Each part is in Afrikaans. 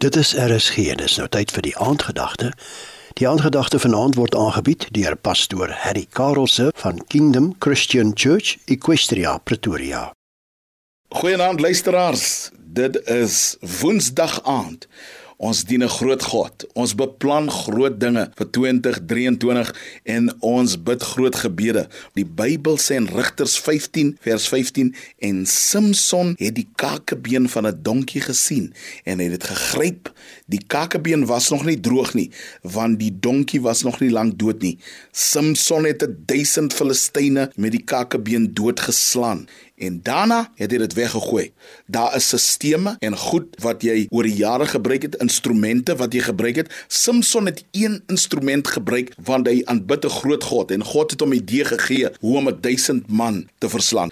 Dit is RSG en dis nou tyd vir die aandgedagte. Die aandgedagte vanaand word aangebied deur pastoor Harry Karelse van Kingdom Christian Church, Equestria, Pretoria. Goeienaand luisteraars. Dit is Woensdag aand. Ons dien 'n groot God. Ons beplan groot dinge vir 2023 en ons bid groot gebede. Die Bybel sê in Rigters 15 vers 15 en Samson het die kakebeen van 'n donkie gesien en het dit gegryp. Die kakebeen was nog nie droog nie want die donkie was nog nie lank dood nie. Samson het 1000 Filistyne met die kakebeen doodgeslaan en daarna het hy dit weggegooi. Daar is sisteme en goed wat jy oor die jare gebruik het, instrumente wat jy gebruik het. Samson het een instrument gebruik want hy aanbid 'n groot God en God het hom idee gegee hoe om 'n 1000 man te verslaan.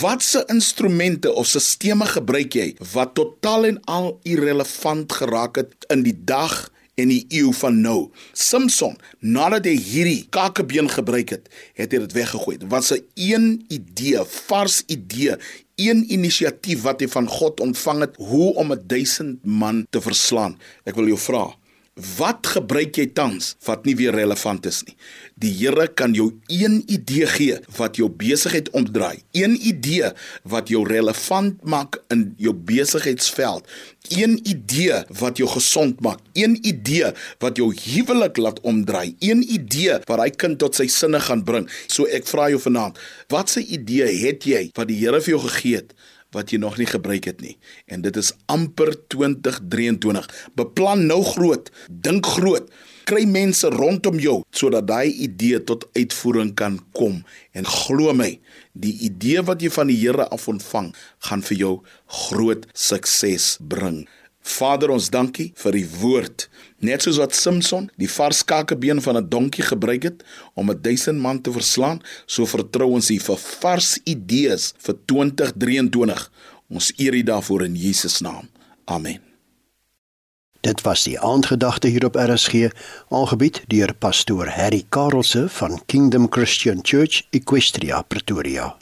Watse instrumente of sisteme gebruik jy wat totaal en al irrelevant geraak het in die dag en die eeu van nou. Samson, nadat hy hierdie kakebeen gebruik het, het hy dit weggegooi. Dit was 'n een idee, vars idee, een inisiatief wat hy van God ontvang het hoe om 'n 1000 man te verslaan. Ek wil jou vra, Wat gebruik jy tans wat nie weer relevant is nie? Die Here kan jou een idee gee wat jou besigheid omdraai. Een idee wat jou relevant maak in jou besigheidsveld. Een idee wat jou gesond maak. Een idee wat jou huwelik laat omdraai. Een idee wat hy kind tot sy sinne gaan bring. So ek vra jou vanaand, watse idee het jy wat die Here vir jou gegee het? Wat jy nog nie gebruik het nie. En dit is amper 2023. Beplan nou groot, dink groot. Kry mense rondom jou sodat daai idee tot uitvoering kan kom. En glo my, die idee wat jy van die Here af ontvang, gaan vir jou groot sukses bring. Vader, ons dankie vir die woord. Net soos wat Samson die vars kakebeen van 'n donkie gebruik het om 'n duisend man te verslaan, so vertrou ons U vir vars idees vir 2023. Ons eer U daarvoor in Jesus naam. Amen. Dit was die aandgedagte hier op RSG, aangebied deur pastoor Harry Karelse van Kingdom Christian Church, Equestria, Pretoria.